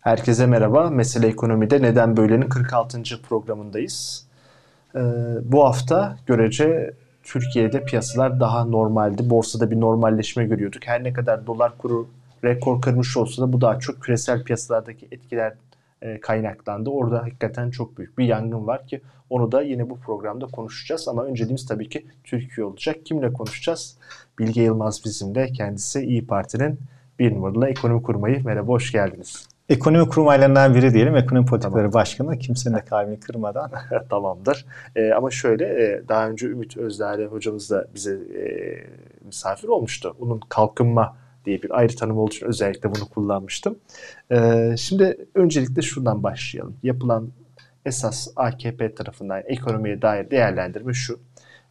Herkese merhaba. Mesele Ekonomi'de Neden Böyle'nin 46. programındayız. Ee, bu hafta görece Türkiye'de piyasalar daha normaldi. Borsada bir normalleşme görüyorduk. Her ne kadar dolar kuru rekor kırmış olsa da bu daha çok küresel piyasalardaki etkiler e, kaynaklandı. Orada hakikaten çok büyük bir yangın var ki onu da yine bu programda konuşacağız. Ama önceliğimiz tabii ki Türkiye olacak. Kimle konuşacağız? Bilge Yılmaz bizimle. Kendisi İyi Parti'nin bir numaralı ekonomi kurmayı. Merhaba, hoş geldiniz. Ekonomi kurmaylarından biri diyelim. Ekonomi politikaları tamam. başkanı. Kimsenin de kalbini kırmadan. Tamamdır. Ee, ama şöyle e, daha önce Ümit Özdağ'la hocamız da bize e, misafir olmuştu. Onun kalkınma diye bir ayrı tanım olduğu için özellikle bunu kullanmıştım. Ee, şimdi öncelikle şuradan başlayalım. Yapılan esas AKP tarafından ekonomiye dair değerlendirme şu.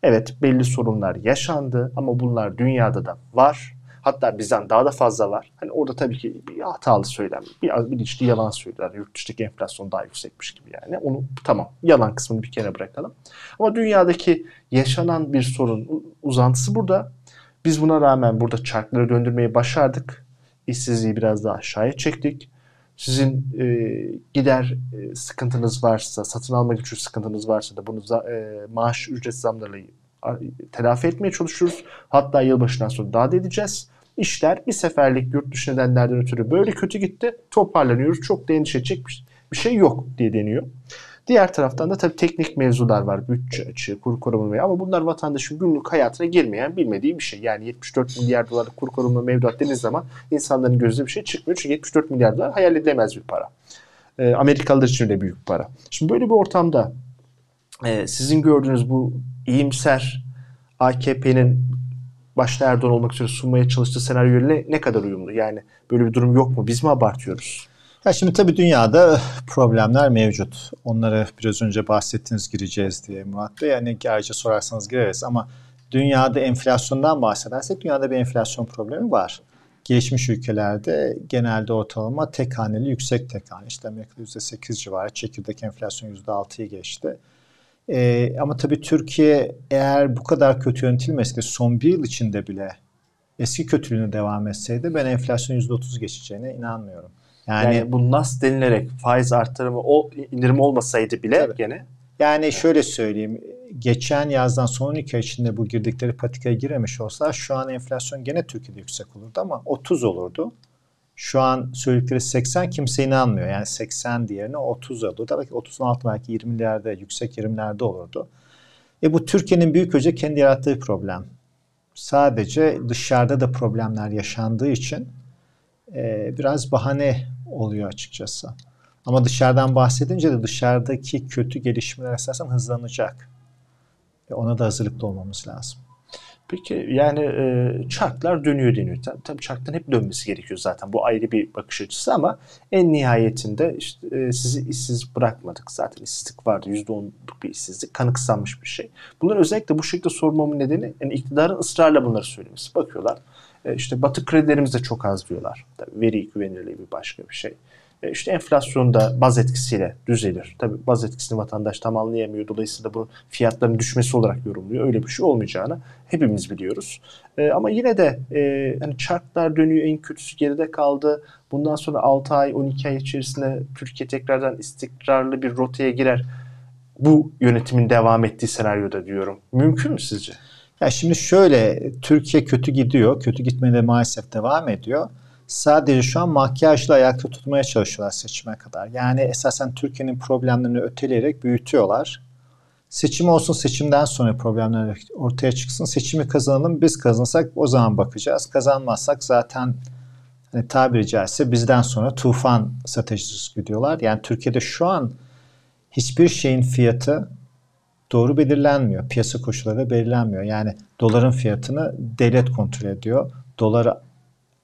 Evet belli sorunlar yaşandı ama bunlar dünyada da var Hatta bizden daha da fazla var. Hani orada tabii ki bir hatalı söylem, bir bilinçli yalan söyler. Yurt dışındaki enflasyon daha yüksekmiş gibi yani. Onu tamam yalan kısmını bir kenara bırakalım. Ama dünyadaki yaşanan bir sorun uzantısı burada. Biz buna rağmen burada çarkları döndürmeyi başardık. İşsizliği biraz daha aşağıya çektik. Sizin e, gider e, sıkıntınız varsa, satın alma gücü sıkıntınız varsa da bunu e, maaş ücret zamlarıyla telafi etmeye çalışıyoruz. Hatta yılbaşından sonra daha da edeceğiz. İşler bir seferlik yurt dışı nedenlerden ötürü böyle kötü gitti. Toparlanıyoruz. Çok da endişe edecek bir şey yok diye deniyor. Diğer taraftan da tabii teknik mevzular var. Bütçe açığı, kur korumaları ama bunlar vatandaşın günlük hayatına girmeyen bilmediği bir şey. Yani 74 milyar dolarlık kur koruma mevduat dediğiniz zaman insanların gözünde bir şey çıkmıyor. Çünkü 74 milyar dolar hayal edilemez bir para. E, Amerikalılar için de büyük para. Şimdi böyle bir ortamda e, sizin gördüğünüz bu iyimser AKP'nin başta Erdoğan olmak üzere sunmaya çalıştığı senaryo ne, kadar uyumlu? Yani böyle bir durum yok mu? Biz mi abartıyoruz? Ya şimdi tabii dünyada problemler mevcut. Onları biraz önce bahsettiniz gireceğiz diye Murat Bey. Yani ayrıca sorarsanız gireriz ama dünyada enflasyondan bahsedersek dünyada bir enflasyon problemi var. Gelişmiş ülkelerde genelde ortalama tek haneli yüksek tek hane. İşte Amerika'da %8 civarı, çekirdek enflasyon %6'yı geçti. E, ama tabii Türkiye eğer bu kadar kötü yönetilmeseydi son bir yıl içinde bile eski kötülüğüne devam etseydi ben enflasyon %30 geçeceğine inanmıyorum. Yani, yani bu nas denilerek faiz artırımı o indirim olmasaydı bile tabii. gene yani şöyle söyleyeyim. Geçen yazdan son 12 ay içinde bu girdikleri patikaya giremiş olsa şu an enflasyon gene Türkiye'de yüksek olurdu ama 30 olurdu. Şu an söyledikleri 80 kimse inanmıyor. Yani 80 diğerine 30 oldu. Tabii ki 30'un altı belki 20'lerde, yüksek 20'lerde olurdu. E bu Türkiye'nin büyük ölçüde kendi yarattığı problem. Sadece dışarıda da problemler yaşandığı için e, biraz bahane oluyor açıkçası. Ama dışarıdan bahsedince de dışarıdaki kötü gelişmeler esasen hızlanacak. E ona da hazırlıklı olmamız lazım. Peki yani e, çarklar dönüyor deniyor. Tabii, tabii çarkların hep dönmesi gerekiyor zaten. Bu ayrı bir bakış açısı ama en nihayetinde işte e, sizi işsiz bırakmadık. Zaten işsizlik vardı. %10'luk bir işsizlik. Kanıksanmış bir şey. Bunları özellikle bu şekilde sormamın nedeni yani iktidarın ısrarla bunları söylemesi. Bakıyorlar e, işte batık kredilerimiz de çok az diyorlar. Tabii veri güvenilirliği bir başka bir şey. E, işte enflasyonda baz etkisiyle düzelir. Tabi baz etkisini vatandaş tam anlayamıyor. Dolayısıyla bu fiyatların düşmesi olarak yorumluyor. Öyle bir şey olmayacağını hepimiz biliyoruz. E, ama yine de e, hani çarklar dönüyor en kötüsü geride kaldı. Bundan sonra 6 ay 12 ay içerisinde Türkiye tekrardan istikrarlı bir rotaya girer. Bu yönetimin devam ettiği senaryoda diyorum. Mümkün mü sizce? Ya şimdi şöyle Türkiye kötü gidiyor. Kötü gitmeye de maalesef devam ediyor sadece şu an makyajla ayakta tutmaya çalışıyorlar seçime kadar. Yani esasen Türkiye'nin problemlerini öteleyerek büyütüyorlar. Seçim olsun seçimden sonra problemler ortaya çıksın. Seçimi kazanalım biz kazanırsak o zaman bakacağız. Kazanmazsak zaten hani tabiri caizse bizden sonra tufan stratejisi gidiyorlar. Yani Türkiye'de şu an hiçbir şeyin fiyatı doğru belirlenmiyor. Piyasa koşulları belirlenmiyor. Yani doların fiyatını devlet kontrol ediyor. Doları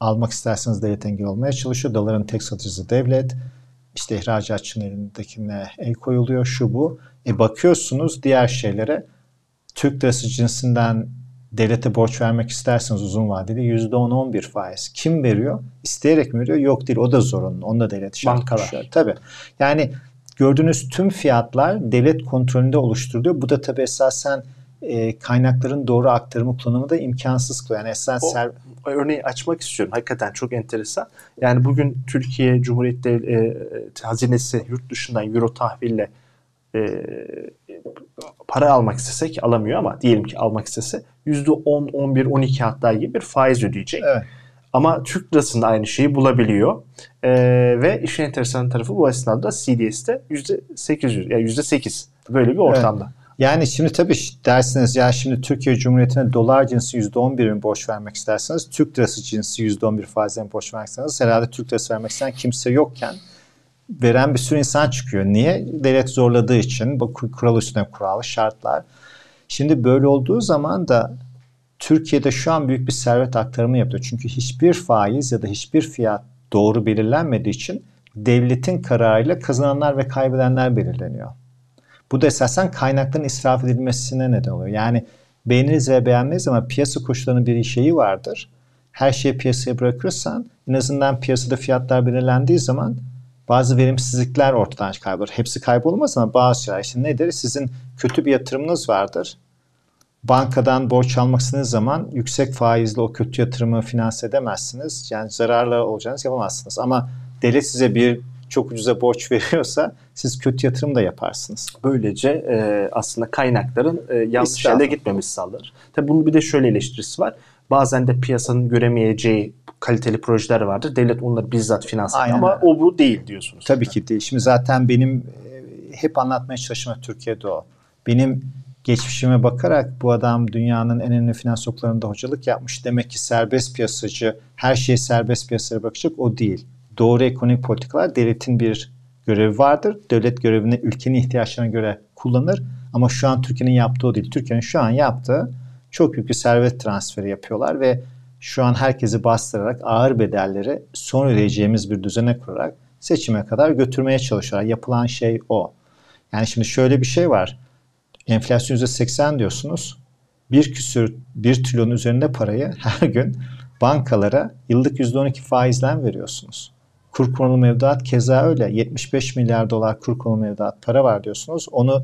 almak isterseniz devlet engel olmaya çalışıyor. Doların tek satıcısı devlet. İşte ihracatçının elindekine el koyuluyor şu bu. E bakıyorsunuz diğer şeylere Türk lirası cinsinden devlete borç vermek isterseniz uzun vadeli %10-11 faiz. Kim veriyor? İsteyerek mi veriyor? Yok değil. O da zorunlu. Onu da devlet şart Bankalar. Tabii. Yani gördüğünüz tüm fiyatlar devlet kontrolünde oluşturuluyor. Bu da tabii esasen e, kaynakların doğru aktarımı kullanımı da imkansız kılıyor. Yani esen ser... örneği açmak istiyorum. Hakikaten çok enteresan. Yani bugün Türkiye Cumhuriyeti e, hazinesi yurt dışından euro tahville e, para almak istesek alamıyor ama diyelim ki almak istese %10, 11, 12 hatta gibi bir faiz ödeyecek. Evet. Ama Türk lirasında aynı şeyi bulabiliyor. Ee, ve işin enteresan tarafı bu esnada CDS'te %800 yani %8 böyle bir ortamda. Evet. Yani şimdi tabii dersiniz ya şimdi Türkiye Cumhuriyeti'ne dolar cinsi %11 mi borç vermek isterseniz Türk lirası cinsi %11 faizle borç vermek isterseniz herhalde Türk lirası vermek isteyen kimse yokken veren bir sürü insan çıkıyor. Niye? Devlet zorladığı için bu kural üstüne kural, şartlar. Şimdi böyle olduğu zaman da Türkiye'de şu an büyük bir servet aktarımı yapıyor. Çünkü hiçbir faiz ya da hiçbir fiyat doğru belirlenmediği için devletin kararıyla kazananlar ve kaybedenler belirleniyor. Bu da esasen kaynakların israf edilmesine neden oluyor. Yani beğeniriz ve beğenmeyiz ama piyasa koşullarının bir şeyi vardır. Her şeyi piyasaya bırakırsan en azından piyasada fiyatlar belirlendiği zaman bazı verimsizlikler ortadan kaybolur. Hepsi kaybolmaz ama bazı şeyler. İşte nedir? Sizin kötü bir yatırımınız vardır. Bankadan borç almak istediğiniz zaman yüksek faizli o kötü yatırımı finanse edemezsiniz. Yani zararlı olacağınız yapamazsınız. Ama devlet size bir çok ucuza borç veriyorsa siz kötü yatırım da yaparsınız. Böylece e, aslında kaynakların e, yanlış yere gitmemesi sağlar. Tabii bunun bir de şöyle eleştirisi var. Bazen de piyasanın göremeyeceği kaliteli projeler vardır. Devlet onları bizzat finanse ediyor ama o bu değil diyorsunuz. Tabii ki değil. Şimdi zaten benim e, hep anlatmaya çalıştığım Türkiye'de o. Benim geçmişime bakarak bu adam dünyanın en önemli finans okullarında hocalık yapmış. Demek ki serbest piyasacı, her şeyi serbest piyasaya bakacak o değil. Doğru ekonomik politikalar devletin bir görevi vardır. Devlet görevini ülkenin ihtiyaçlarına göre kullanır. Ama şu an Türkiye'nin yaptığı o değil. Türkiye'nin şu an yaptığı çok büyük bir servet transferi yapıyorlar ve şu an herkesi bastırarak ağır bedelleri son ödeyeceğimiz bir düzene kurarak seçime kadar götürmeye çalışıyorlar. Yapılan şey o. Yani şimdi şöyle bir şey var. Enflasyon %80 diyorsunuz. Bir küsür, bir trilyon üzerinde parayı her gün bankalara yıllık %12 faizlen veriyorsunuz. Kur konulu mevduat keza öyle. 75 milyar dolar kur konulu mevduat para var diyorsunuz. Onu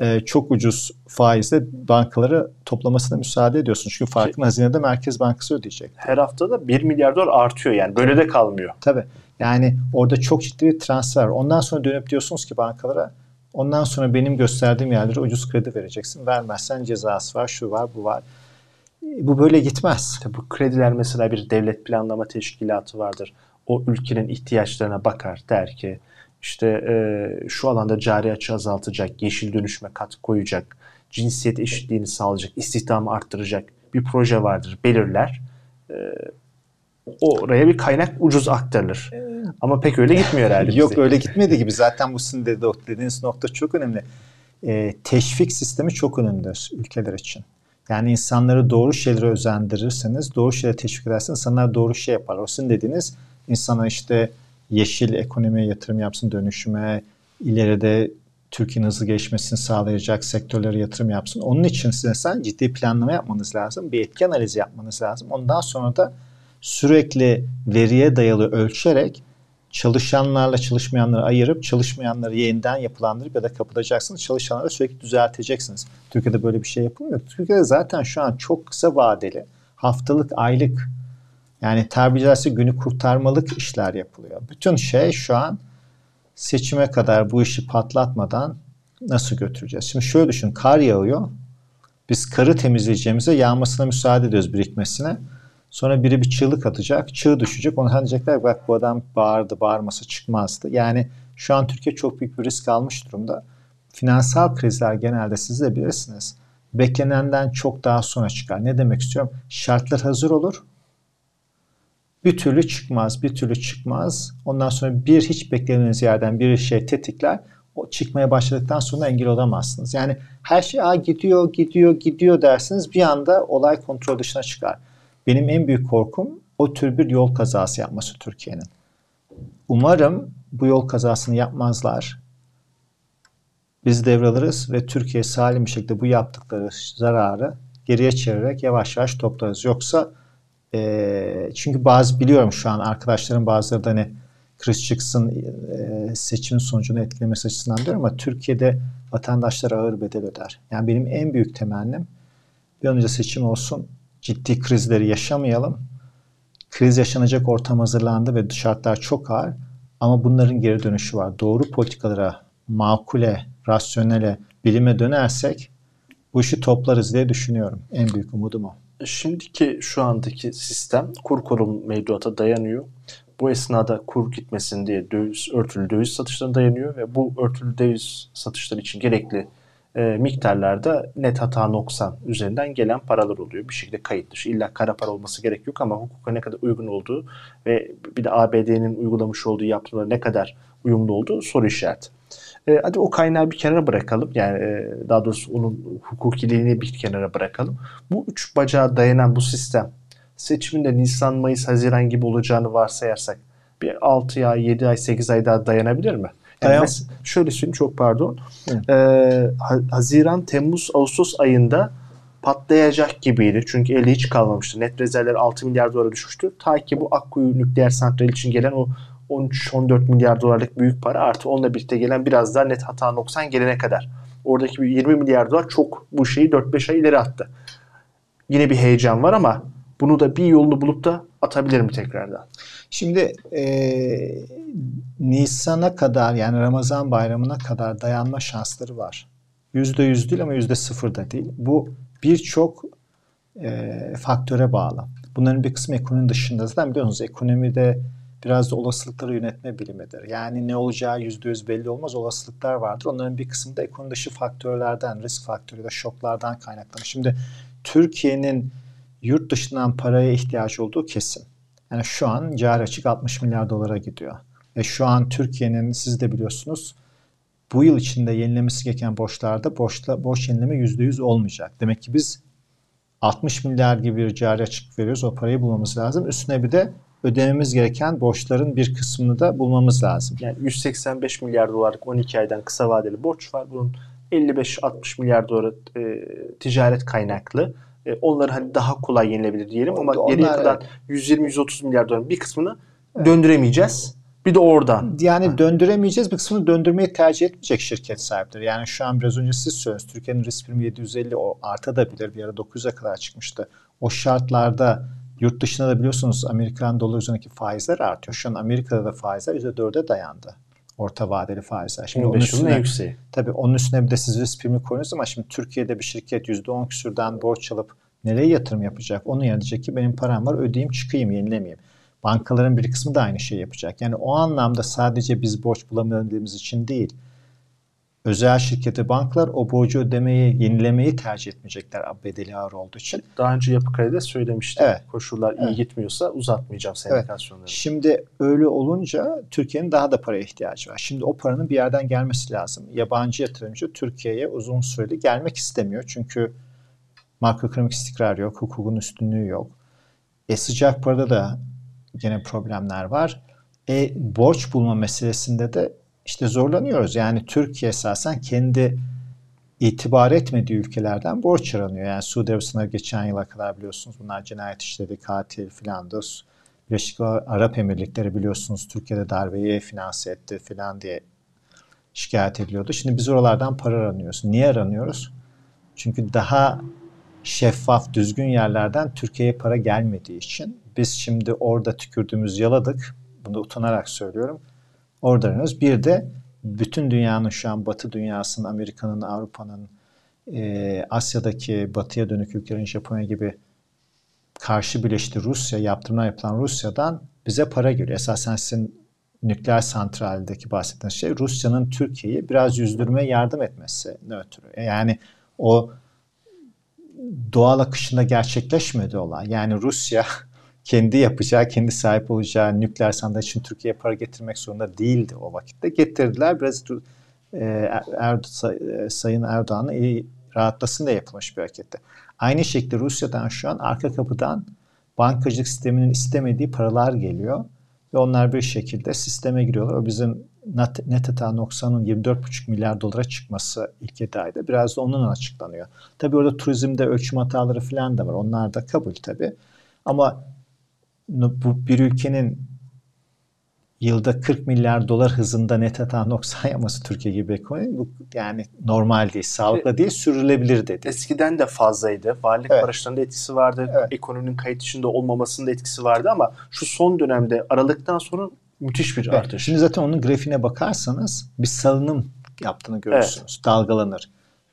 e, çok ucuz faizle bankaları toplamasına müsaade ediyorsun. Çünkü farkını hazinede Merkez Bankası ödeyecek. Her hafta da 1 milyar dolar artıyor yani. Böyle de kalmıyor. Tabii. Yani orada çok ciddi bir transfer. Ondan sonra dönüp diyorsunuz ki bankalara ondan sonra benim gösterdiğim yerlere ucuz kredi vereceksin. Vermezsen cezası var, şu var, bu var. Bu böyle gitmez. Tabii bu krediler mesela bir devlet planlama teşkilatı vardır. O ülkenin ihtiyaçlarına bakar der ki işte e, şu alanda cari açı azaltacak, yeşil dönüşme katkı koyacak, cinsiyet eşitliğini sağlayacak, istihdamı arttıracak bir proje vardır, belirler. E, oraya bir kaynak ucuz aktarılır. Ama pek öyle gitmiyor herhalde. Yok bize. öyle gitmedi gibi. Zaten bu sizin dediğiniz nokta çok önemli. E, teşvik sistemi çok önemlidir ülkeler için. Yani insanları doğru şeylere özendirirseniz, doğru şeylere teşvik ederseniz insanlar doğru şey yapar. O sizin dediğiniz insana işte yeşil ekonomiye yatırım yapsın, dönüşüme, ileride Türkiye'nin hızlı gelişmesini sağlayacak sektörlere yatırım yapsın. Onun için size ciddi planlama yapmanız lazım. Bir etki analizi yapmanız lazım. Ondan sonra da sürekli veriye dayalı ölçerek çalışanlarla çalışmayanları ayırıp çalışmayanları yeniden yapılandırıp ya da kapatacaksınız. Çalışanları sürekli düzelteceksiniz. Türkiye'de böyle bir şey yapılmıyor. Türkiye'de zaten şu an çok kısa vadeli haftalık, aylık yani tabiri caizse günü kurtarmalık işler yapılıyor. Bütün şey şu an seçime kadar bu işi patlatmadan nasıl götüreceğiz? Şimdi şöyle düşün, kar yağıyor. Biz karı temizleyeceğimize yağmasına müsaade ediyoruz birikmesine. Sonra biri bir çığlık atacak, çığ düşecek. Onu diyecekler bak bu adam bağırdı, bağırmasa çıkmazdı. Yani şu an Türkiye çok büyük bir risk almış durumda. Finansal krizler genelde siz de bilirsiniz. Beklenenden çok daha sonra çıkar. Ne demek istiyorum? Şartlar hazır olur bir türlü çıkmaz, bir türlü çıkmaz. Ondan sonra bir hiç beklemediğiniz yerden bir şey tetikler. O çıkmaya başladıktan sonra engel olamazsınız. Yani her şey Aa, gidiyor, gidiyor, gidiyor dersiniz bir anda olay kontrol dışına çıkar. Benim en büyük korkum o tür bir yol kazası yapması Türkiye'nin. Umarım bu yol kazasını yapmazlar. Biz devralırız ve Türkiye salim bir şekilde bu yaptıkları zararı geriye çevirerek yavaş yavaş toplarız. Yoksa e, çünkü bazı biliyorum şu an arkadaşlarım bazıları da hani kriz çıksın e, seçimin sonucunu etkilemesi açısından diyorum ama Türkiye'de vatandaşlar ağır bedel öder. Yani benim en büyük temennim bir önce seçim olsun, ciddi krizleri yaşamayalım. kriz yaşanacak ortam hazırlandı ve şartlar çok ağır. Ama bunların geri dönüşü var. Doğru politikalara, makule, rasyonele, bilime dönersek bu işi toplarız diye düşünüyorum. En büyük umudum o. Şimdiki şu andaki sistem kur korum mevduata dayanıyor. Bu esnada kur gitmesin diye döviz, örtülü döviz satışlarına dayanıyor ve bu örtülü döviz satışları için gerekli e, miktarlarda net hata noksan üzerinden gelen paralar oluyor. Bir şekilde kayıt dışı. İlla kara para olması gerek yok ama hukuka ne kadar uygun olduğu ve bir de ABD'nin uygulamış olduğu yaptırımlara ne kadar uyumlu olduğu soru işareti. E, hadi o kaynağı bir kenara bırakalım. Yani e, daha doğrusu onun hukukiliğini bir kenara bırakalım. Bu üç bacağa dayanan bu sistem seçiminde Nisan, Mayıs, Haziran gibi olacağını varsayarsak bir 6 ay, 7 ay, 8 ay daha dayanabilir mi? Yani Dayan- mes- şöyle söyleyeyim çok pardon. Ha- Haziran, Temmuz, Ağustos ayında patlayacak gibiydi. Çünkü eli hiç kalmamıştı. Net rezervler 6 milyar dolara düşmüştü. Ta ki bu Akkuyu nükleer santral için gelen o 13-14 milyar dolarlık büyük para artı onunla birlikte gelen biraz daha net hata noksan gelene kadar. Oradaki bir 20 milyar dolar çok bu şeyi 4-5 ay ileri attı. Yine bir heyecan var ama bunu da bir yolunu bulup da atabilir mi tekrardan? Şimdi eee, Nisan'a kadar yani Ramazan bayramına kadar dayanma şansları var. Yüzde yüz değil ama yüzde sıfır da değil. Bu birçok eee, faktöre bağlı. Bunların bir kısmı ekonominin dışında. Zaten biliyorsunuz ekonomide biraz da olasılıkları yönetme bilimidir. Yani ne olacağı yüzde yüz belli olmaz. Olasılıklar vardır. Onların bir kısmı da ekonomi dışı faktörlerden, risk faktörü da şoklardan kaynaklanır. Şimdi Türkiye'nin yurt dışından paraya ihtiyaç olduğu kesin. Yani şu an cari açık 60 milyar dolara gidiyor. Ve şu an Türkiye'nin siz de biliyorsunuz bu yıl içinde yenilemesi gereken borçlarda borçla, borç yenileme %100 olmayacak. Demek ki biz 60 milyar gibi bir cari açık veriyoruz. O parayı bulmamız lazım. Üstüne bir de ödememiz gereken borçların bir kısmını da bulmamız lazım. Yani 185 milyar dolarlık 12 aydan kısa vadeli borç var. Bunun 55-60 milyar dolar e, ticaret kaynaklı. E, onları hani daha kolay yenilebilir diyelim ama Onlar, geriye kalan 120-130 milyar doların bir kısmını döndüremeyeceğiz. Bir de oradan. Yani döndüremeyeceğiz. Bir kısmını döndürmeyi tercih etmeyecek şirket sahipleri. Yani şu an biraz önce siz söylediniz. Türkiye'nin risk primi 750 o artabilir. Bir ara 900'e kadar çıkmıştı. O şartlarda yurt dışında da biliyorsunuz Amerikan dolar üzerindeki faizler artıyor. Şu an Amerika'da da faizler %4'e dayandı. Orta vadeli faizler. Şimdi onun 25 yılın en üstüne, yükseği. tabii onun üstüne bir de siz risk primi koyuyorsunuz ama şimdi Türkiye'de bir şirket %10 küsürden borç alıp nereye yatırım yapacak? Onun yerine diyecek ki benim param var ödeyeyim çıkayım yenilemeyeyim. Bankaların bir kısmı da aynı şeyi yapacak. Yani o anlamda sadece biz borç bulamadığımız için değil, özel şirketi bankalar o borcu ödemeyi, yenilemeyi tercih etmeyecekler bedeli ağır olduğu için. Daha önce yapı kredide söylemiştim. Evet. Koşullar iyi Evet. gitmiyorsa uzatmayacağım sendikasyonları. Şimdi öyle olunca Türkiye'nin daha da paraya ihtiyacı var. Şimdi o paranın bir yerden gelmesi lazım. Yabancı yatırımcı Türkiye'ye uzun süreli gelmek istemiyor. Çünkü makroekonomik istikrar yok, hukukun üstünlüğü yok. E sıcak parada da gene problemler var. E borç bulma meselesinde de işte zorlanıyoruz. Yani Türkiye esasen kendi itibar etmediği ülkelerden borç aranıyor. Yani Suudi Arabistan'a geçen yıla kadar biliyorsunuz bunlar cinayet işleri, katil filan da Birleşik Arap Emirlikleri biliyorsunuz Türkiye'de darbeyi finanse etti filan diye şikayet ediliyordu. Şimdi biz oralardan para aranıyoruz. Niye aranıyoruz? Çünkü daha şeffaf, düzgün yerlerden Türkiye'ye para gelmediği için biz şimdi orada tükürdüğümüz yaladık. Bunu utanarak söylüyorum. Orada arıyoruz. Bir de bütün dünyanın şu an Batı dünyasının, Amerika'nın, Avrupa'nın, e, Asya'daki batıya dönük ülkelerin Japonya gibi karşı birleşti Rusya, yaptırımlar yapılan Rusya'dan bize para geliyor. Esasen sizin nükleer santraldeki bahsettiğiniz şey Rusya'nın Türkiye'yi biraz yüzdürmeye yardım etmesi ötürü. Yani o doğal akışında gerçekleşmedi olay. Yani Rusya kendi yapacağı, kendi sahip olacağı nükleer santral için Türkiye'ye para getirmek zorunda değildi o vakitte. Getirdiler. Biraz e, Erdo, Sayın Erdoğan'ın iyi rahatlasın diye yapılmış bir hareketti. Aynı şekilde Rusya'dan şu an arka kapıdan bankacılık sisteminin istemediği paralar geliyor. Ve onlar bir şekilde sisteme giriyorlar. O bizim net, hata noksanın 24,5 milyar dolara çıkması ilk 7 ayda biraz da onunla açıklanıyor. Tabii orada turizmde ölçüm hataları falan da var. Onlar da kabul tabii. Ama bu bir ülkenin yılda 40 milyar dolar hızında net hata noksan yapması Türkiye gibi ekonomi bu yani normal değil, sağlıklı değil, sürülebilir dedi. Eskiden de fazlaydı. Varlık Evet. paraşlarında etkisi vardı. Evet. Ekonominin kayıt içinde olmamasının da etkisi vardı ama şu son dönemde Aralık'tan sonra müthiş bir Evet, artış. Şimdi zaten onun grafiğine bakarsanız bir salınım yaptığını görürsünüz. Dalgalanır.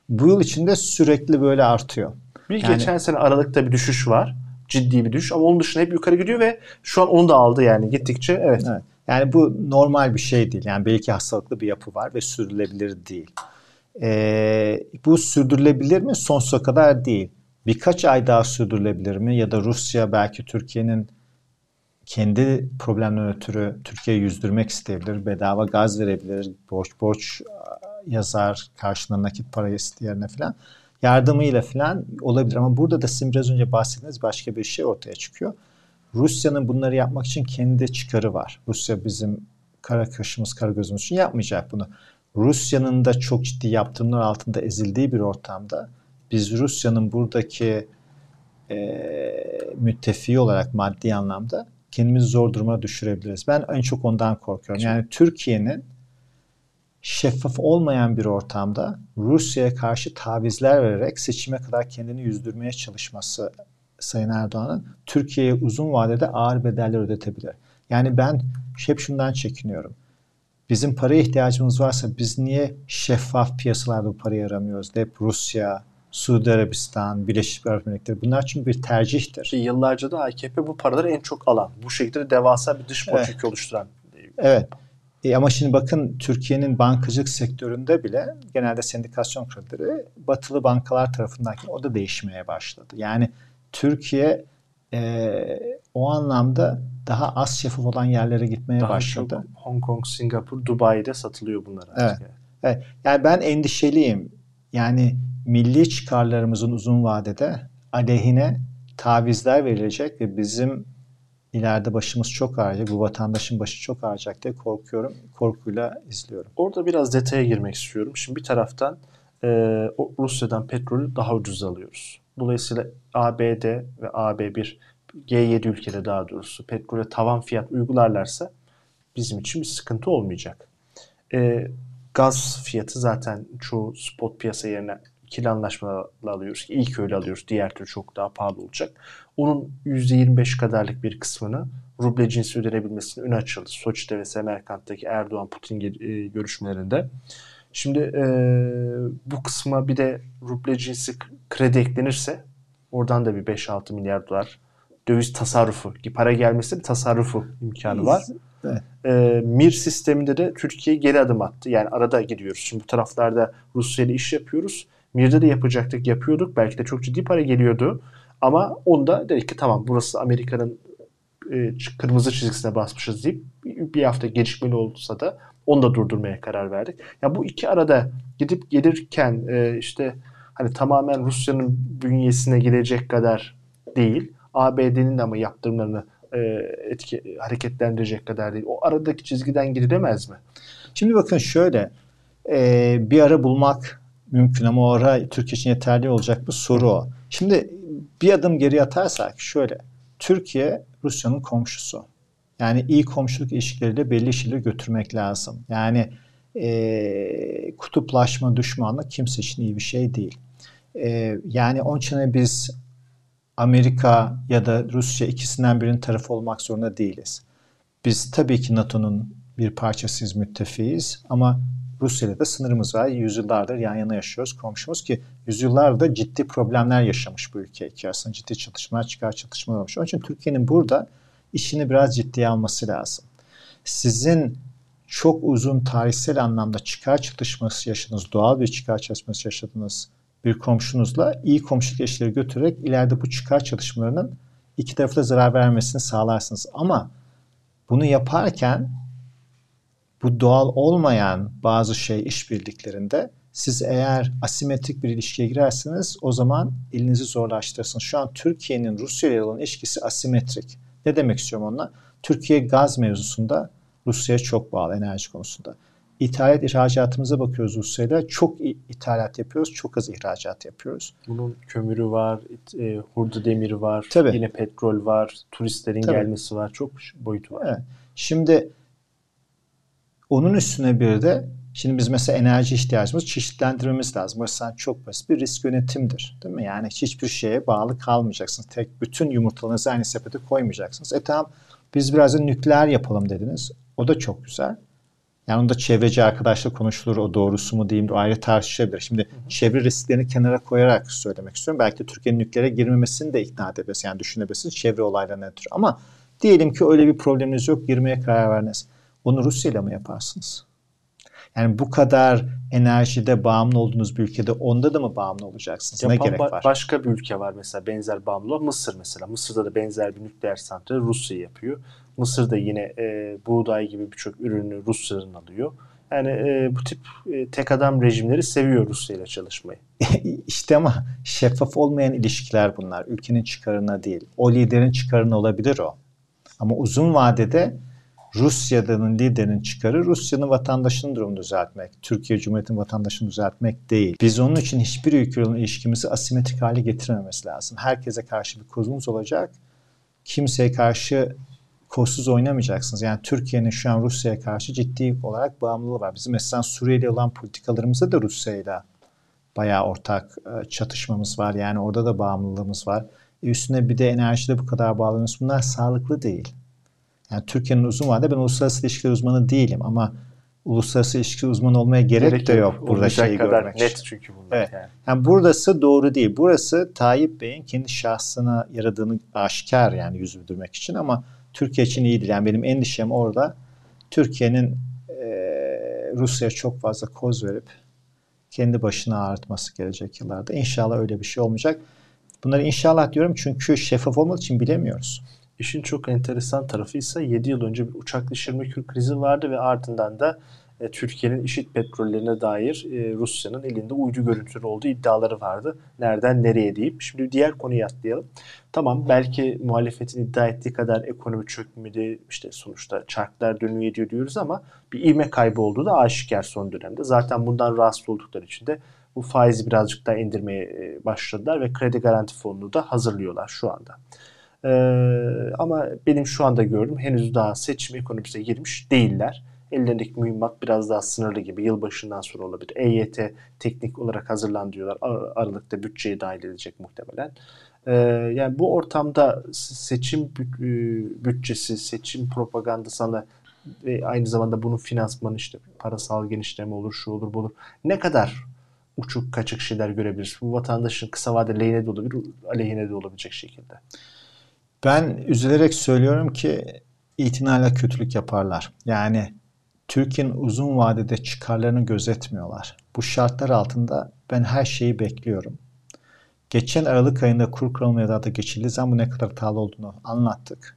Bu yıl içinde sürekli böyle artıyor. bir yani- geçen sene Aralık'ta bir düşüş var. Ciddi bir düşüş ama onun dışında hep yukarı gidiyor ve şu an onu da aldı yani gittikçe evet. Evet. Yani bu normal bir şey değil. Yani belki hastalıklı bir yapı var ve sürdürülebilir değil. Ee, bu sürdürülebilir mi? Sonsuza kadar değil. Birkaç ay daha sürdürülebilir mi? Ya da Rusya belki Türkiye'nin kendi problemden ötürü Türkiye'yi yüzdürmek isteyebilir. Bedava gaz verebilir. Borç borç yazar. Karşılığında nakit para isteyerine falan. Yardımıyla falan olabilir. Ama burada da sizin biraz önce bahsettiğiniz başka bir şey ortaya çıkıyor. Rusya'nın bunları yapmak için kendi çıkarı var. Rusya bizim kara kaşımız, kara gözümüz için yapmayacak bunu. Rusya'nın da çok ciddi yaptırımlar altında ezildiği bir ortamda biz Rusya'nın buradaki e, müttefiği olarak maddi anlamda kendimizi zor duruma düşürebiliriz. Ben en çok ondan korkuyorum. Yani Türkiye'nin şeffaf olmayan bir ortamda Rusya'ya karşı tavizler vererek seçime kadar kendini yüzdürmeye çalışması Sayın Erdoğan'ın Türkiye'ye uzun vadede ağır bedeller ödetebilir. Yani ben hep şundan çekiniyorum. Bizim paraya ihtiyacımız varsa biz niye şeffaf piyasalarda bu parayı aramıyoruz? Hep Rusya, Suudi Arabistan, Birleşik Arap Emirlikleri bunlar çünkü bir tercihtir. Ki yıllarca da AKP bu paraları en çok alan. Bu şekilde de devasa bir dış politika Evet. oluşturan. Evet. E ama şimdi bakın Türkiye'nin bankacılık sektöründe bile genelde sendikasyon kredileri batılı bankalar tarafından o da değişmeye başladı. Yani Türkiye e, o anlamda daha az şeffaf olan yerlere gitmeye Daha başladı. çok Hong Kong, Singapur, Dubai'de satılıyor bunlar artık. Evet. Yani ben endişeliyim. Yani milli çıkarlarımızın uzun vadede aleyhine tavizler verilecek ve bizim ileride başımız çok ağrıyacak, bu vatandaşın başı çok ağrıyacak diye korkuyorum. Korkuyla izliyorum. Orada biraz detaya girmek istiyorum. Şimdi bir taraftan e, Rusya'dan petrolü daha ucuz alıyoruz. Dolayısıyla ABD ve AB1 G7 ülkede daha doğrusu petrole tavan fiyat uygularlarsa bizim için bir sıkıntı olmayacak. E, gaz fiyatı zaten çoğu spot piyasa yerine ikili anlaşmalarla alıyoruz. İlk öyle alıyoruz. Diğer türlü çok daha pahalı olacak. Onun %25 kadarlık bir kısmını ruble cinsi ödenebilmesinin önü açıldı. Soçi'de ve Semerkant'taki Erdoğan-Putin e, görüşmelerinde. Şimdi e, bu kısma bir de ruble cinsi kredi eklenirse oradan da bir 5-6 milyar dolar döviz tasarrufu ki para gelmesi bir tasarrufu imkanı var. Evet. E, MIR sisteminde de Türkiye geri adım attı. Yani arada gidiyoruz. Şimdi bu taraflarda Rusya ile iş yapıyoruz. MIR'de de yapacaktık, yapıyorduk. Belki de çok ciddi para geliyordu. Ama onda dedik ki tamam burası Amerika'nın e, kırmızı çizgisine basmışız deyip bir hafta gecikmeli olsa da onu da durdurmaya karar verdik. Ya bu iki arada gidip gelirken e, işte hani tamamen Rusya'nın bünyesine girecek kadar değil. ABD'nin de ama yaptırımlarını e, etki hareketlendirecek kadar değil. O aradaki çizgiden gidilemez mi? Şimdi bakın şöyle bir ara bulmak mümkün ama o ara Türkiye için yeterli olacak bir soru o. Şimdi bir adım geri atarsak şöyle Türkiye Rusya'nın komşusu. Yani iyi komşuluk ilişkileriyle belli işleri götürmek lazım. Yani e, kutuplaşma, düşmanlık kimse için iyi bir şey değil. E, yani onun için biz Amerika ya da Rusya ikisinden birinin tarafı olmak zorunda değiliz. Biz tabii ki NATO'nun bir parçasıyız, müttefiyiz ama Rusya'yla da sınırımız var. Yüzyıllardır yan yana yaşıyoruz. Komşumuz ki yüzyıllarda ciddi problemler yaşamış bu ülke iki arasında. Ciddi çatışmalar, çıkar çatışmalar olmuş. Onun için Türkiye'nin burada işini biraz ciddiye alması lazım. Sizin çok uzun tarihsel anlamda çıkar çatışması yaşadığınız, doğal bir çıkar çatışması yaşadığınız bir komşunuzla iyi komşuluk ilişkileri götürerek ileride bu çıkar çatışmalarının iki tarafı da zarar vermesini sağlarsınız. Ama bunu yaparken bu doğal olmayan bazı şey işbirliklerinde siz eğer asimetrik bir ilişkiye girerseniz o zaman elinizi zorlaştırırsınız. Şu an Türkiye'nin Rusya ile olan ilişkisi asimetrik. Ne demek istiyorum onunla? Türkiye gaz mevzusunda Rusya'ya çok bağlı enerji konusunda. İthalat ihracatımıza bakıyoruz Rusya'yla. Çok ithalat yapıyoruz, çok az ihracat yapıyoruz. Bunun kömürü var, e, hurda demiri var, Tabii. yine petrol var, turistlerin Tabii. gelmesi var. Çok boyutu var. Evet. Şimdi Onun üstüne bir de şimdi biz mesela enerji ihtiyacımızı çeşitlendirmemiz lazım. Mesela çok basit bir risk yönetimdir. Değil mi? Yani hiçbir şeye bağlı kalmayacaksınız. Tek bütün yumurtalarınızı aynı sepete koymayacaksınız. E tamam biz biraz da nükleer yapalım dediniz. O da çok güzel. Yani onda çevreci arkadaşla konuşulur. O doğrusu mu diyeyim de ayrı tartışabilir. Şimdi hı hı. çevre risklerini kenara koyarak söylemek istiyorum. Belki de Türkiye'nin nükleere girmemesini de ikna edebiliriz. Yani düşünebilirsiniz çevre olaylarına ötürü. Ama diyelim ki öyle bir probleminiz yok. Girmeye karar verdiniz. Bunu Rusya ile mi yaparsınız? Yani bu kadar enerjide bağımlı olduğunuz bir ülkede onda da mı bağımlı olacaksınız? Yapan ne gerek var? Başka bir ülke var mesela benzer bağımlı Mısır mesela. Mısır'da da benzer bir nükleer santral Rusya yapıyor. Mısır da yine e, buğday gibi birçok ürünü Rusya'dan alıyor. Yani e, bu tip e, tek adam rejimleri seviyor Rusya ile çalışmayı. İşte ama şeffaf olmayan ilişkiler bunlar. Ülkenin çıkarına değil. O liderin çıkarına olabilir o. Ama uzun vadede Rusya'nın liderinin çıkarı Rusya'nın vatandaşının durumunu düzeltmek. Türkiye Cumhuriyeti'nin vatandaşını düzeltmek değil. Biz onun için hiçbir ülkeyle ilişkimizi asimetrik hale getirmemesi lazım. Herkese karşı bir kozumuz olacak. Kimseye karşı kozsuz oynamayacaksınız. Yani Türkiye'nin şu an Rusya'ya karşı ciddi olarak bağımlılığı var. Bizim mesela Suriye'yle olan politikalarımızda da Rusya'yla bayağı ortak e, çatışmamız var. Yani orada da bağımlılığımız var. E üstüne bir de enerjide bu kadar bağlanıyoruz. Bunlar sağlıklı değil. Yani Türkiye'nin uzun vadede ben uluslararası ilişkiler uzmanı değilim ama uluslararası ilişki uzmanı olmaya gerek, gerek de yok, yok burada şeyi kadar görmek net çünkü bunlar evet. yani. yani. burası doğru değil. Burası Tayyip Bey'in kendi şahsına yaradığını aşikar yani yüz bildirmek için ama Türkiye için iyi değil. Yani benim endişem orada Türkiye'nin e, Rusya'ya çok fazla koz verip kendi başına ağrıtması gelecek yıllarda. İnşallah öyle bir şey olmayacak. Bunları inşallah diyorum çünkü şeffaf olmadığı için bilemiyoruz. İşin çok enteresan tarafı ise 7 yıl önce bir uçak düşürme krizi vardı ve ardından da e, Türkiye'nin işit petrollerine dair e, Rusya'nın elinde uydu görüntüleri olduğu iddiaları vardı. Nereden nereye deyip. Şimdi diğer konuyu atlayalım. Tamam belki muhalefetin iddia ettiği kadar ekonomi çökmedi işte sonuçta çarklar dönüyor ediyor diyoruz ama bir ivme kaybı olduğu da aşikar son dönemde. Zaten bundan rahatsız oldukları için de bu faizi birazcık daha indirmeye e, başladılar ve kredi garanti fonunu da hazırlıyorlar şu anda. Ee, ama benim şu anda gördüğüm henüz daha seçim ekonomisine girmiş değiller. Ellerindeki mühimmat biraz daha sınırlı gibi yılbaşından sonra olabilir. EYT teknik olarak hazırlan diyorlar. Aralıkta bütçeye dahil edecek muhtemelen. Ee, yani bu ortamda seçim e, bütçesi, seçim propagandasına ve aynı zamanda bunun finansmanı işte parasal genişleme olur, şu olur, bu olur. Ne kadar uçuk kaçık şeyler görebiliriz? Bu vatandaşın kısa vadede lehine de olabilir, aleyhine de olabilecek şekilde. Ben üzülerek söylüyorum ki itinayla kötülük yaparlar. Yani Türkiye'nin uzun vadede çıkarlarını gözetmiyorlar. Bu şartlar altında ben her şeyi bekliyorum. Geçen Aralık ayında kur kurulma yaratı geçildiği zaman bu ne kadar hatalı olduğunu anlattık.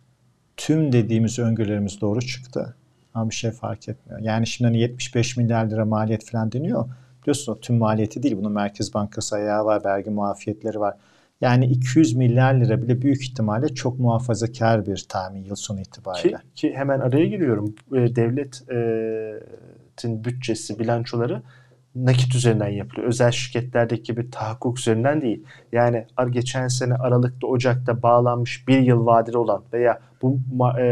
Tüm dediğimiz öngörülerimiz doğru çıktı. Ama bir şey fark etmiyor. Yani şimdi hani 75 milyar lira maliyet falan deniyor. Biliyorsunuz tüm maliyeti değil. Bunun Merkez Bankası ayağı var, vergi muafiyetleri var. Yani 200 milyar lira bile büyük ihtimalle çok muhafazakar bir tahmin yıl sonu itibariyle. Ki, ki hemen araya giriyorum. Devletin bütçesi, bilançoları nakit üzerinden yapılıyor. Özel şirketlerdeki bir tahakkuk üzerinden değil. Yani geçen sene Aralık'ta, Ocak'ta bağlanmış bir yıl vadeli olan veya bu e,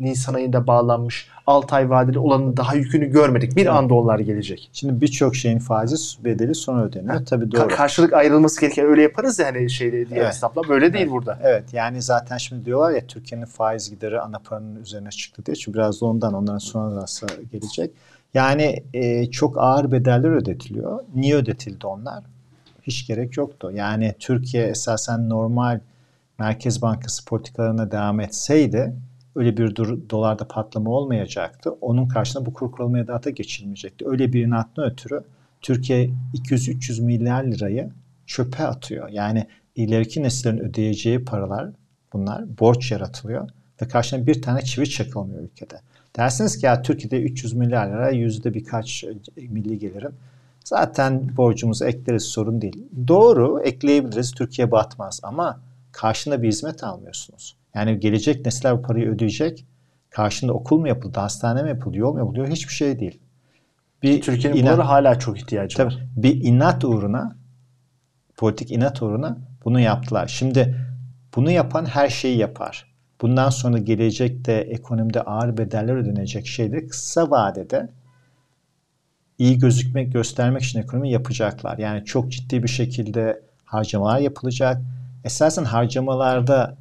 Nisan ayında bağlanmış 6 ay vadeli olanın daha yükünü görmedik. Bir evet. anda onlar gelecek. Şimdi birçok şeyin faizi bedeli sonra ödeniyor. Ha, Tabii doğru. Ka- karşılık ayrılması gereken öyle yaparız ya hani şeyle diye evet. hesapla. Böyle değil evet. burada. Evet yani zaten şimdi diyorlar ya Türkiye'nin faiz gideri ana paranın üzerine çıktı diye. Çünkü biraz da ondan onların sonrası gelecek. Yani e, çok ağır bedeller ödetiliyor. Niye ödetildi onlar? Hiç gerek yoktu. Yani Türkiye esasen normal Merkez Bankası politikalarına devam etseydi öyle bir dolarda patlama olmayacaktı. Onun karşısında bu kur kurulmaya data geçilmeyecekti. Öyle bir inatına ötürü Türkiye 200-300 milyar lirayı çöpe atıyor. Yani ileriki nesillerin ödeyeceği paralar bunlar borç yaratılıyor ve karşına bir tane çivi çakılmıyor ülkede. Dersiniz ki ya Türkiye'de 300 milyar lira yüzde birkaç milli gelirim. Zaten borcumuzu ekleriz sorun değil. Doğru ekleyebiliriz Türkiye batmaz ama karşında bir hizmet almıyorsunuz. Yani gelecek nesiller bu parayı ödeyecek. Karşında okul mu yapıldı, hastane mi yapıldı, yol mu yapılıyor hiçbir şey değil. Bir Türkiye'nin inat, bunlara hala çok ihtiyacı tabii, var. Bir inat uğruna, politik inat uğruna bunu yaptılar. Şimdi bunu yapan her şeyi yapar. bundan sonra gelecekte ekonomide ağır bedeller ödenecek şeyleri kısa vadede iyi gözükmek, göstermek için ekonomi yapacaklar. Yani çok ciddi bir şekilde harcamalar yapılacak. Esasen harcamalarda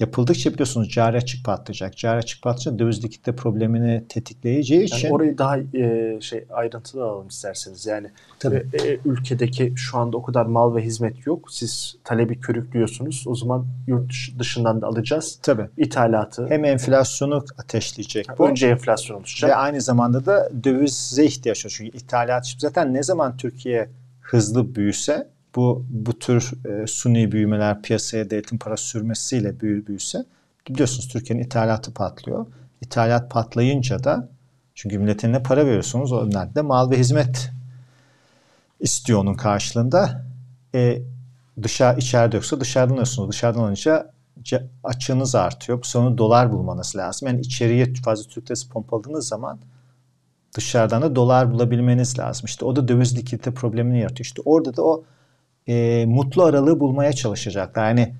yapıldıkça biliyorsunuz cari açık patlayacak. Cari açık patlayınca döviz likitte problemini tetikleyeceği için. Yani orayı daha e, şey ayrıntılı alalım isterseniz. Yani Tabii. E, e, ülkedeki şu anda o kadar mal ve hizmet yok. Siz talebi körüklüyorsunuz. O zaman yurt dışından da alacağız. Tabii. İthalatı. Hem enflasyonu ateşleyecek bu. Önce enflasyon oluşacak. Ve aynı zamanda da dövize ihtiyaç var. Çünkü ithalat zaten ne zaman Türkiye hızlı büyüse bu bu tür e, suni büyümeler piyasaya devletin para sürmesiyle büyü, büyüse biliyorsunuz Türkiye'nin ithalatı patlıyor. İthalat patlayınca da çünkü milletin ne para veriyorsunuz o de mal ve hizmet istiyor onun karşılığında. E, dışarı içeride yoksa dışarıdan alıyorsunuz. Dışarıdan alınca açığınız artıyor. Sonra dolar bulmanız lazım. Yani içeriye fazla Türk lirası pompaladığınız zaman dışarıdan da dolar bulabilmeniz lazım. İşte o da döviz likidite problemini yaratıyor. İşte orada da o e, mutlu aralığı bulmaya çalışacaklar. Yani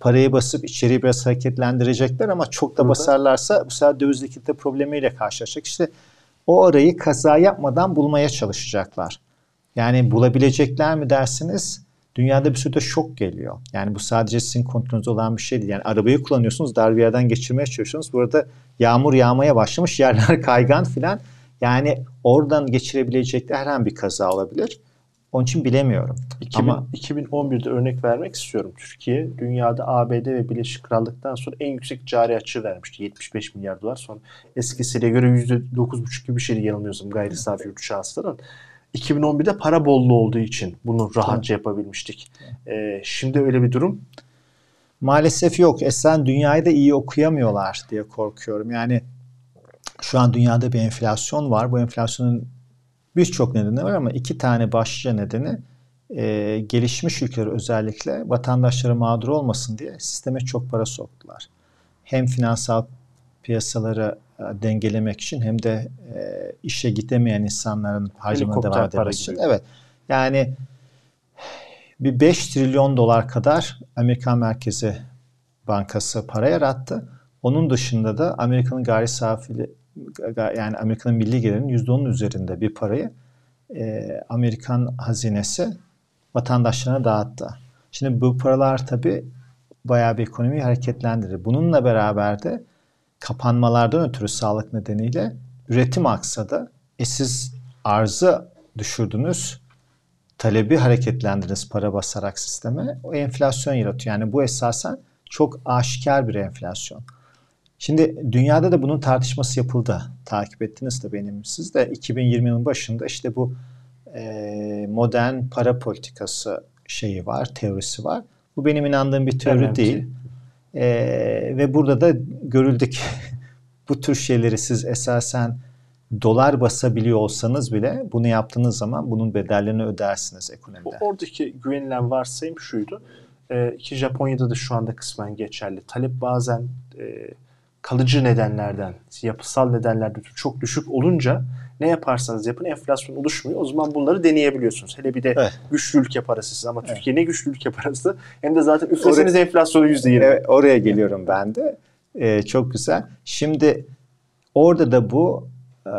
parayı basıp içeriği biraz hareketlendirecekler ama çok da basarlarsa bu sefer döviz likidite problemiyle karşılaşacak. İşte o arayı kaza yapmadan bulmaya çalışacaklar. Yani bulabilecekler mi dersiniz? Dünyada bir sürü şok geliyor. Yani bu sadece sizin kontrolünüzde olan bir şey değil. Yani arabayı kullanıyorsunuz, dar bir yerden geçirmeye çalışıyorsunuz. Burada yağmur yağmaya başlamış, yerler kaygan filan. Yani oradan geçirebilecekleri herhangi bir kaza olabilir. Onun için bilemiyorum. 2000, Ama 2011'de örnek vermek istiyorum. Türkiye dünyada ABD ve Birleşik Krallık'tan sonra en yüksek cari açığı vermişti. 75 milyar dolar. Sonra eskisiyle göre %9,5 gibi bir şeydi yanılmıyorsam gayri safi yurt şahısların. 2011'de para bolluğu olduğu için bunu rahatça yapabilmiştik. Ee, şimdi öyle bir durum Maalesef yok. Esen dünyayı da iyi okuyamıyorlar diye korkuyorum. Yani şu an dünyada bir enflasyon var. Bu enflasyonun birçok nedeni var ama iki tane başlıca nedeni e, gelişmiş ülkeler özellikle vatandaşları mağdur olmasın diye sisteme çok para soktular. Hem finansal piyasaları e, dengelemek için hem de e, işe gidemeyen insanların harcamına devam etmesi için. Evet. Yani bir 5 trilyon dolar kadar Amerikan Merkezi Bankası para yarattı. Onun dışında da Amerika'nın gayri safili yani Amerika'nın milli gelirinin %10'un üzerinde bir parayı e, Amerikan hazinesi vatandaşlarına dağıttı. Şimdi bu paralar tabi bayağı bir ekonomiyi hareketlendirir. Bununla beraber de kapanmalardan ötürü sağlık nedeniyle üretim aksadı. E siz arzı düşürdünüz, talebi hareketlendirdiniz para basarak sisteme. O enflasyon yaratıyor. Yani bu esasen çok aşikar bir enflasyon. Şimdi dünyada da bunun tartışması yapıldı. Takip ettiniz de benim siz de 2020'nin başında işte bu e, modern para politikası şeyi var, teorisi var. Bu benim inandığım bir teori evet. değil. E, ve burada da görüldü ki bu tür şeyleri siz esasen dolar basabiliyor olsanız bile bunu yaptığınız zaman bunun bedellerini ödersiniz ekonomide. Oradaki güvenilen varsayım şuydu. E, ki Japonya'da da şu anda kısmen geçerli. Talep bazen e, kalıcı nedenlerden, yapısal nedenlerden çok düşük olunca ne yaparsanız yapın enflasyon oluşmuyor. O zaman bunları deneyebiliyorsunuz. Hele bir de evet. güçlü ülke parası ama evet. Türkiye ne güçlü ülke parası hem de zaten üfleseniz oraya, enflasyonu %20. Evet, oraya geliyorum ben de. Ee, çok güzel. Şimdi orada da bu e,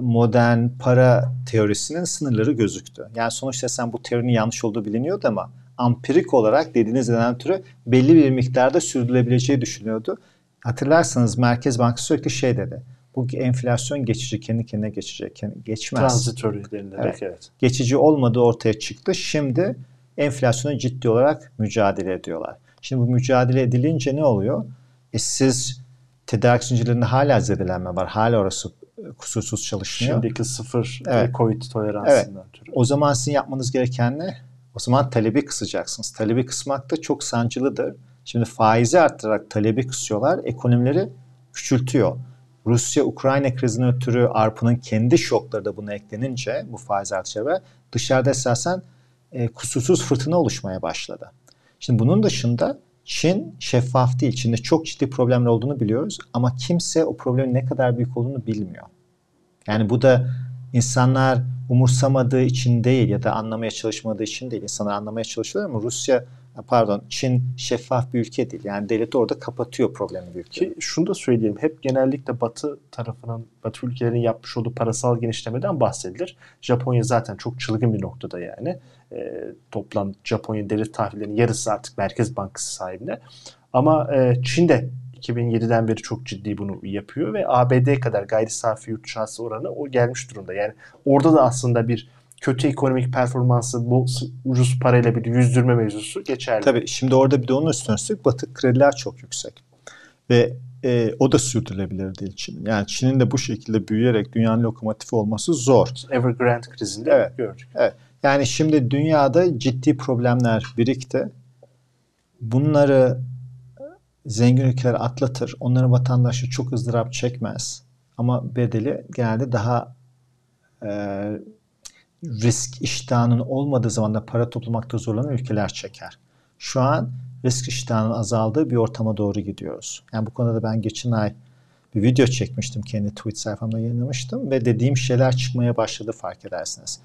modern para teorisinin sınırları gözüktü. Yani sonuçta sen bu teorinin yanlış olduğu biliniyordu ama ampirik olarak dediğiniz neden türü belli bir miktarda sürdürülebileceği düşünüyordu. Hatırlarsanız Merkez Bankası sürekli şey dedi. Bu enflasyon geçici, kendi kendine geçecek. Geçmez. Transitory denilerek evet. evet. Geçici olmadığı ortaya çıktı. Şimdi enflasyona ciddi olarak mücadele ediyorlar. Şimdi bu mücadele edilince ne oluyor? E siz tedarik zincirlerinde hala zedelenme var. Hala orası kusursuz çalışmıyor. Şimdiki sıfır evet. Covid toleransından evet. türü. O zaman sizin yapmanız gereken ne? O zaman talebi kısacaksınız. Talebi kısmak da çok sancılıdır. Şimdi faizi arttırarak talebi kısıyorlar. Ekonomileri küçültüyor. Rusya-Ukrayna krizine ötürü arpının kendi şokları da buna eklenince bu faiz artışı ve dışarıda esasen e, kusursuz fırtına oluşmaya başladı. Şimdi bunun dışında Çin şeffaf değil. Çin'de çok ciddi problemler olduğunu biliyoruz ama kimse o problemin ne kadar büyük olduğunu bilmiyor. Yani bu da insanlar umursamadığı için değil ya da anlamaya çalışmadığı için değil. İnsanlar anlamaya çalışıyorlar ama Rusya pardon Çin şeffaf bir ülke değil. Yani devlet orada kapatıyor problemi ülke. Ki şunu da söyleyeyim. Hep genellikle Batı tarafının, Batı ülkelerin yapmış olduğu parasal genişlemeden bahsedilir. Japonya zaten çok çılgın bir noktada yani. E, toplam Japonya devlet tahvillerinin yarısı artık Merkez Bankası sahibinde. Ama e, Çin de 2007'den beri çok ciddi bunu yapıyor ve ABD kadar gayri safi yurt oranı o gelmiş durumda. Yani orada da aslında bir kötü ekonomik performansı bu ucuz parayla bir yüzdürme mevzusu geçerli. Tabii şimdi orada bir de onun üstüne üstlük batı krediler çok yüksek. Ve e, o da sürdürülebilir değil Çin'in. Yani Çin'in de bu şekilde büyüyerek dünyanın lokomotifi olması zor. Evergrande krizinde evet. gördük. Evet. Yani şimdi dünyada ciddi problemler birikti. Bunları zengin ülkeler atlatır. Onların vatandaşı çok ızdırap çekmez. Ama bedeli genelde daha e, risk iştahının olmadığı zaman da para toplamakta zorlanan ülkeler çeker. Şu an risk iştahının azaldığı bir ortama doğru gidiyoruz. Yani bu konuda da ben geçen ay bir video çekmiştim. Kendi tweet sayfamda yayınlamıştım ve dediğim şeyler çıkmaya başladı fark edersiniz.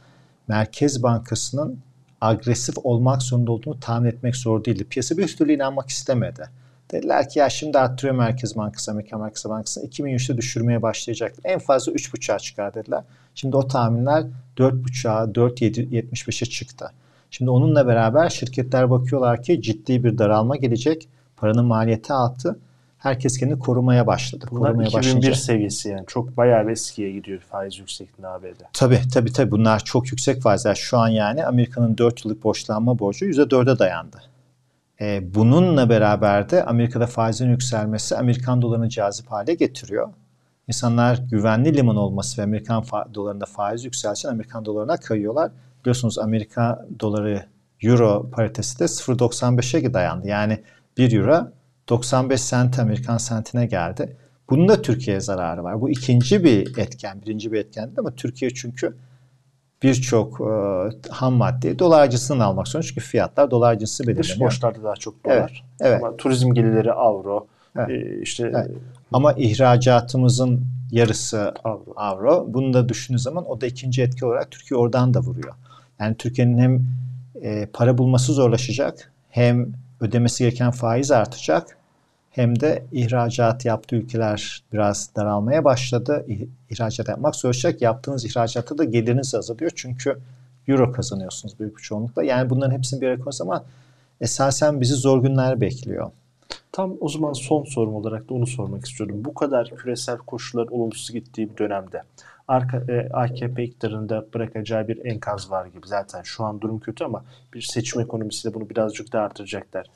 Merkez Bankası'nın agresif olmak zorunda olduğunu tahmin etmek zor değildi. Piyasa bir türlü inanmak istemedi. Dediler ki ya şimdi arttırıyor Merkez Bankası, Amerika Merkez Bankası 2023'te düşürmeye başlayacak. En fazla 3.5'a çıkar dediler. Şimdi o tahminler 4.5'a, 4.75'e çıktı. Şimdi onunla beraber şirketler bakıyorlar ki ciddi bir daralma gelecek. Paranın maliyeti arttı. Herkes kendini korumaya başladı. Bunlar korumaya 2001 başlayınca... seviyesi yani. Çok bayağı bir eskiye gidiyor faiz yüksekliğinde ABD. Tabii tabii tabii bunlar çok yüksek faizler. Şu an yani Amerika'nın 4 yıllık borçlanma borcu %4'e dayandı. E, bununla beraber de Amerika'da faizin yükselmesi Amerikan dolarını cazip hale getiriyor. İnsanlar güvenli liman olması ve Amerikan fa- dolarında faiz yükselsin Amerikan dolarına kayıyorlar. Biliyorsunuz Amerika doları euro paritesi de 0.95'e dayandı. Yani 1 euro 95 sent Amerikan sentine geldi. Bunun da Türkiye'ye zararı var. Bu ikinci bir etken, birinci bir etken değil ama Türkiye çünkü birçok e, ham maddeyi dolarcısından almak zorunda. Çünkü fiyatlar dolarcısı Dış belirleniyor. borçlarda daha çok dolar. Evet, evet. Ama turizm gelirleri avro. Evet. e, işte Evet. Ama ihracatımızın yarısı avro. avro. Bunu da düşündüğü zaman o da ikinci etki olarak Türkiye oradan da vuruyor. Yani Türkiye'nin hem e, para bulması zorlaşacak hem ödemesi gereken faiz artacak hem de ihracat yaptığı ülkeler biraz daralmaya başladı. İh- İhracat yapmak zorlaşacak. Yaptığınız ihracatta da geliriniz azalıyor. Çünkü euro kazanıyorsunuz büyük bir çoğunlukla. Yani bunların hepsini bir araya ama esasen bizi zor günler bekliyor. Tam o zaman son sorum olarak da onu sormak istiyorum. Bu kadar küresel koşullar olumsuz gittiği bir dönemde arka, e, AKP iktidarında bırakacağı bir enkaz var gibi. Zaten şu an durum kötü ama bir seçim ekonomisi de bunu birazcık da artıracaklar.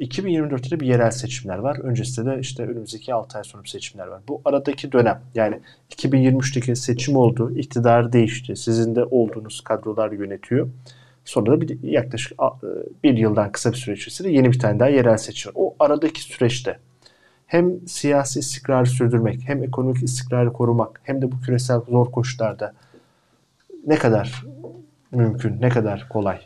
2024'te de bir yerel seçimler var. Öncesinde de işte önümüzdeki 6 ay sonra seçimler var. Bu aradaki dönem yani 2023'teki seçim oldu, iktidar değişti. Sizin de olduğunuz kadrolar yönetiyor. Sonra da bir, yaklaşık e, bir yıldan kısa bir süre içerisinde yeni bir tane daha yerel seçim. O aradaki süreçte hem siyasi istikrarı sürdürmek, hem ekonomik istikrarı korumak, hem de bu küresel zor koşullarda ne kadar mümkün, ne kadar kolay.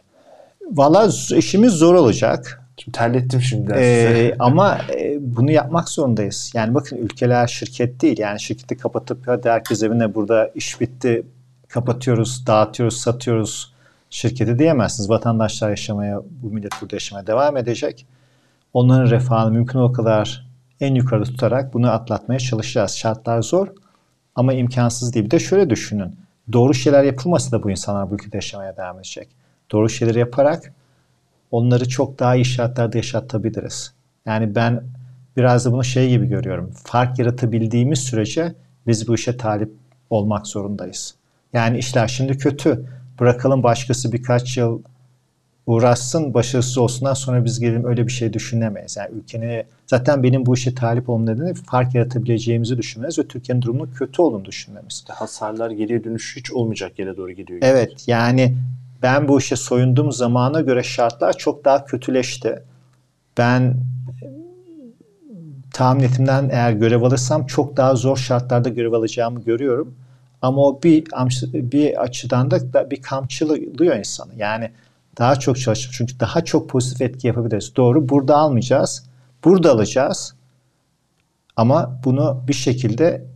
Valla işimiz zor olacak. Şimdi terlettim şimdiden Ee, ama e, bunu yapmak zorundayız. Yani bakın ülkeler şirket değil. Yani şirketi kapatıp hadi herkes evine burada iş bitti kapatıyoruz, dağıtıyoruz, satıyoruz şirketi diyemezsiniz. Vatandaşlar yaşamaya, bu millet burada yaşamaya devam edecek. Onların refahını mümkün o kadar en yukarıda tutarak bunu atlatmaya çalışacağız. Şartlar zor ama imkansız değil. Bir de şöyle düşünün. Doğru şeyler yapılmasa da bu insanlar bu ülkede yaşamaya devam edecek. Doğru şeyleri yaparak onları çok daha iyi şartlarda yaşatabiliriz. Yani ben biraz da bunu şey gibi görüyorum. Fark yaratabildiğimiz sürece biz bu işe talip olmak zorundayız. Yani işler şimdi kötü. Bırakalım başkası birkaç yıl uğraşsın, başarısız olsundan sonra biz gelelim öyle bir şey düşünemeyiz. Yani ülkenin zaten benim bu işe talip olmam nedeni fark yaratabileceğimizi düşünmemiz ve Türkiye'nin durumunun kötü olduğunu düşünmemiz. Hasarlar geriye dönüş hiç olmayacak yere doğru gidiyor. Evet yani ben bu işe soyunduğum zamana göre şartlar çok daha kötüleşti. Ben e, tahmin etimden eğer görev alırsam çok daha zor şartlarda görev alacağımı görüyorum. Ama o bir bir açıdan da bir kamçılıyor insanı. Yani daha çok çalışıp çünkü daha çok pozitif etki yapabiliriz. Doğru burada almayacağız. Burada alacağız. Ama bunu bir şekilde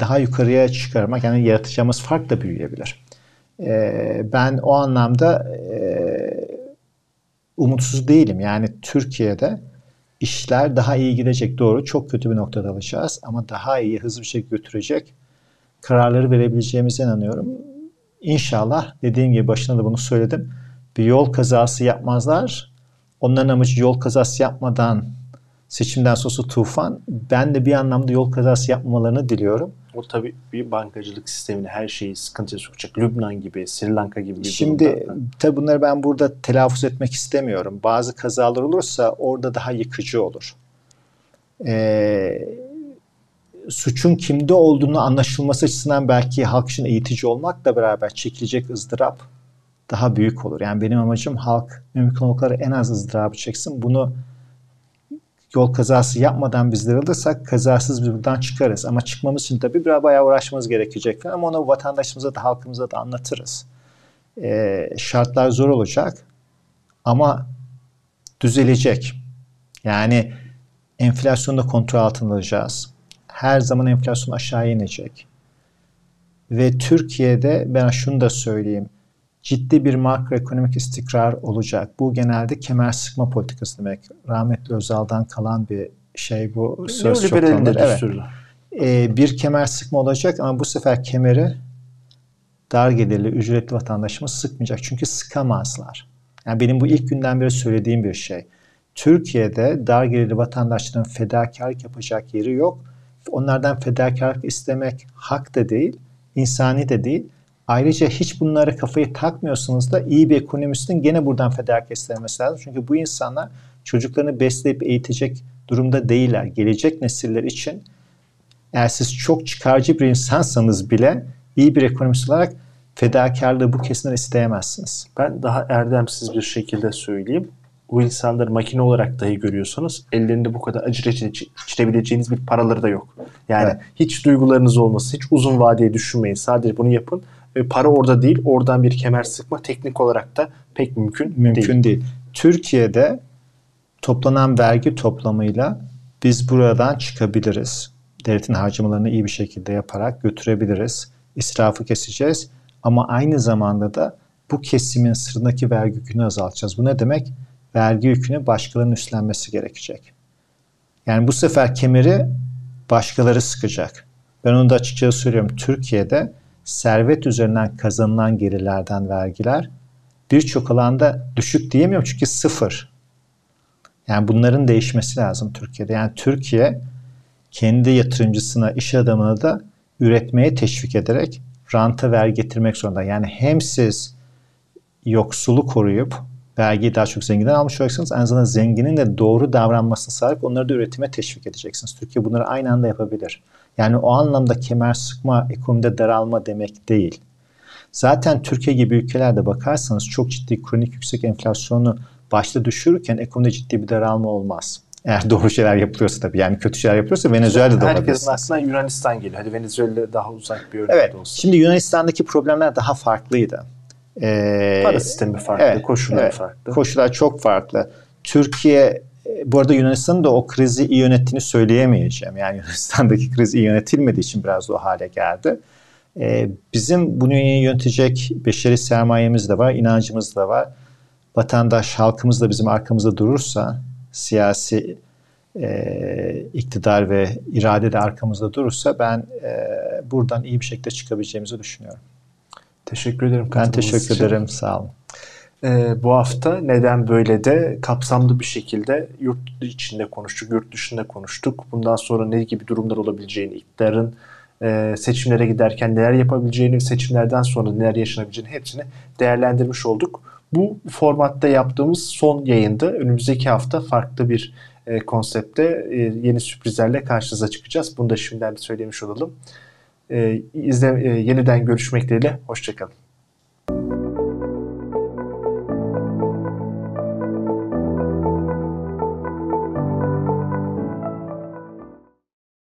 daha yukarıya çıkarmak yani yaratacağımız fark da büyüyebilir. Ee, ben o anlamda e, umutsuz değilim. Yani Türkiye'de işler daha iyi gidecek doğru. Çok kötü bir noktada alacağız ama daha iyi hızlı bir şekilde götürecek kararları verebileceğimize inanıyorum. İnşallah dediğim gibi başında da bunu söyledim. Bir yol kazası yapmazlar. Onların amacı yol kazası yapmadan seçimden sonrası tufan. Ben de bir anlamda yol kazası yapmamalarını diliyorum. O tabii bir bankacılık sistemini her şeyi sıkıntıya sokacak. Lübnan gibi, Sri Lanka gibi bir Şimdi durumda. tabii bunları ben burada telaffuz etmek istemiyorum. Bazı kazalar olursa orada daha yıkıcı olur. Ee, suçun kimde olduğunu anlaşılması açısından belki halk için eğitici olmakla beraber çekilecek ızdırap daha büyük olur. Yani benim amacım halk mümkün olduğu kadar en az ızdırabı çeksin. Bunu yol kazası yapmadan bizler alırsak kazasız biz buradan çıkarız. Ama çıkmamız için tabii biraz bayağı uğraşmamız gerekecek. Ama onu vatandaşımıza da halkımıza da anlatırız. Ee, şartlar zor olacak ama düzelecek. Yani enflasyonu da kontrol altına alacağız. Her zaman enflasyon aşağı inecek. Ve Türkiye'de ben şunu da söyleyeyim ciddi bir makroekonomik istikrar olacak. Bu genelde kemer sıkma politikası demek. Rahmetli Özal'dan kalan bir şey bu. Söz çok tanınır. Evet. Ee, bir kemer sıkma olacak ama bu sefer kemeri dar gelirli, ücretli vatandaşımız sıkmayacak. Çünkü sıkamazlar. Yani benim bu ilk günden beri söylediğim bir şey. Türkiye'de dar gelirli vatandaşların fedakarlık yapacak yeri yok. Onlardan fedakarlık istemek hak da değil, insani de değil. Ayrıca hiç bunlara kafayı takmıyorsanız da iyi bir ekonomistin gene buradan fedakarlık lazım. Çünkü bu insanlar çocuklarını besleyip eğitecek durumda değiller. Gelecek nesiller için eğer siz çok çıkarcı bir insansanız bile iyi bir ekonomist olarak fedakarlığı bu kesimden isteyemezsiniz. Ben daha erdemsiz bir şekilde söyleyeyim. Bu insanları makine olarak dahi görüyorsanız ellerinde bu kadar acı reçete içirebileceğiniz bir paraları da yok. Yani evet. hiç duygularınız olmasın, hiç uzun vadeye düşünmeyin. Sadece bunu yapın ve para orada değil. Oradan bir kemer sıkma teknik olarak da pek mümkün, mümkün değil. değil. Türkiye'de toplanan vergi toplamıyla biz buradan çıkabiliriz. Devletin harcamalarını iyi bir şekilde yaparak götürebiliriz. İsrafı keseceğiz ama aynı zamanda da bu kesimin sırrındaki vergi yükünü azaltacağız. Bu ne demek? Vergi yükünü başkalarının üstlenmesi gerekecek. Yani bu sefer kemeri başkaları sıkacak. Ben onu da açıkça söylüyorum. Türkiye'de servet üzerinden kazanılan gelirlerden vergiler birçok alanda düşük diyemiyorum çünkü sıfır. Yani bunların değişmesi lazım Türkiye'de. Yani Türkiye kendi yatırımcısına, iş adamına da üretmeye teşvik ederek ranta vergi getirmek zorunda. Yani hem siz yoksulu koruyup vergiyi daha çok zenginden almış olacaksınız. Aynı zamanda zenginin de doğru davranmasını sağlayıp onları da üretime teşvik edeceksiniz. Türkiye bunları aynı anda yapabilir. Yani o anlamda kemer sıkma, ekonomide daralma demek değil. Zaten Türkiye gibi ülkelerde bakarsanız çok ciddi kronik yüksek enflasyonu başta düşürürken ekonomide ciddi bir daralma olmaz. Eğer doğru şeyler yapılıyorsa tabii. Yani kötü şeyler yapılıyorsa Venezuela'da da olabilir. Herkesin aslında Yunanistan geliyor. Hadi Venezuela daha uzak bir örnek evet, olsun. Şimdi Yunanistan'daki problemler daha farklıydı. Ee, Para sistemi farklı, evet, koşullar evet, farklı. Koşullar çok farklı. Türkiye bu arada Yunanistan'ın da o krizi iyi yönettiğini söyleyemeyeceğim. Yani Yunanistan'daki kriz iyi yönetilmediği için biraz o hale geldi. Ee, bizim bunu iyi yönetecek beşeri sermayemiz de var, inancımız da var. Vatandaş, halkımız da bizim arkamızda durursa, siyasi e, iktidar ve irade de arkamızda durursa ben e, buradan iyi bir şekilde çıkabileceğimizi düşünüyorum. Teşekkür ederim. Ben teşekkür için. ederim. Sağ olun. Ee, bu hafta neden böyle de kapsamlı bir şekilde yurt içinde konuştuk, yurt dışında konuştuk. Bundan sonra ne gibi durumlar olabileceğini, iktidarın e, seçimlere giderken neler yapabileceğini, seçimlerden sonra neler yaşanabileceğini hepsini değerlendirmiş olduk. Bu formatta yaptığımız son yayında önümüzdeki hafta farklı bir e, konsepte e, yeni sürprizlerle karşınıza çıkacağız. Bunu da şimdiden söylemiş olalım. E, izle, e, yeniden görüşmek dileğiyle. Hoşçakalın.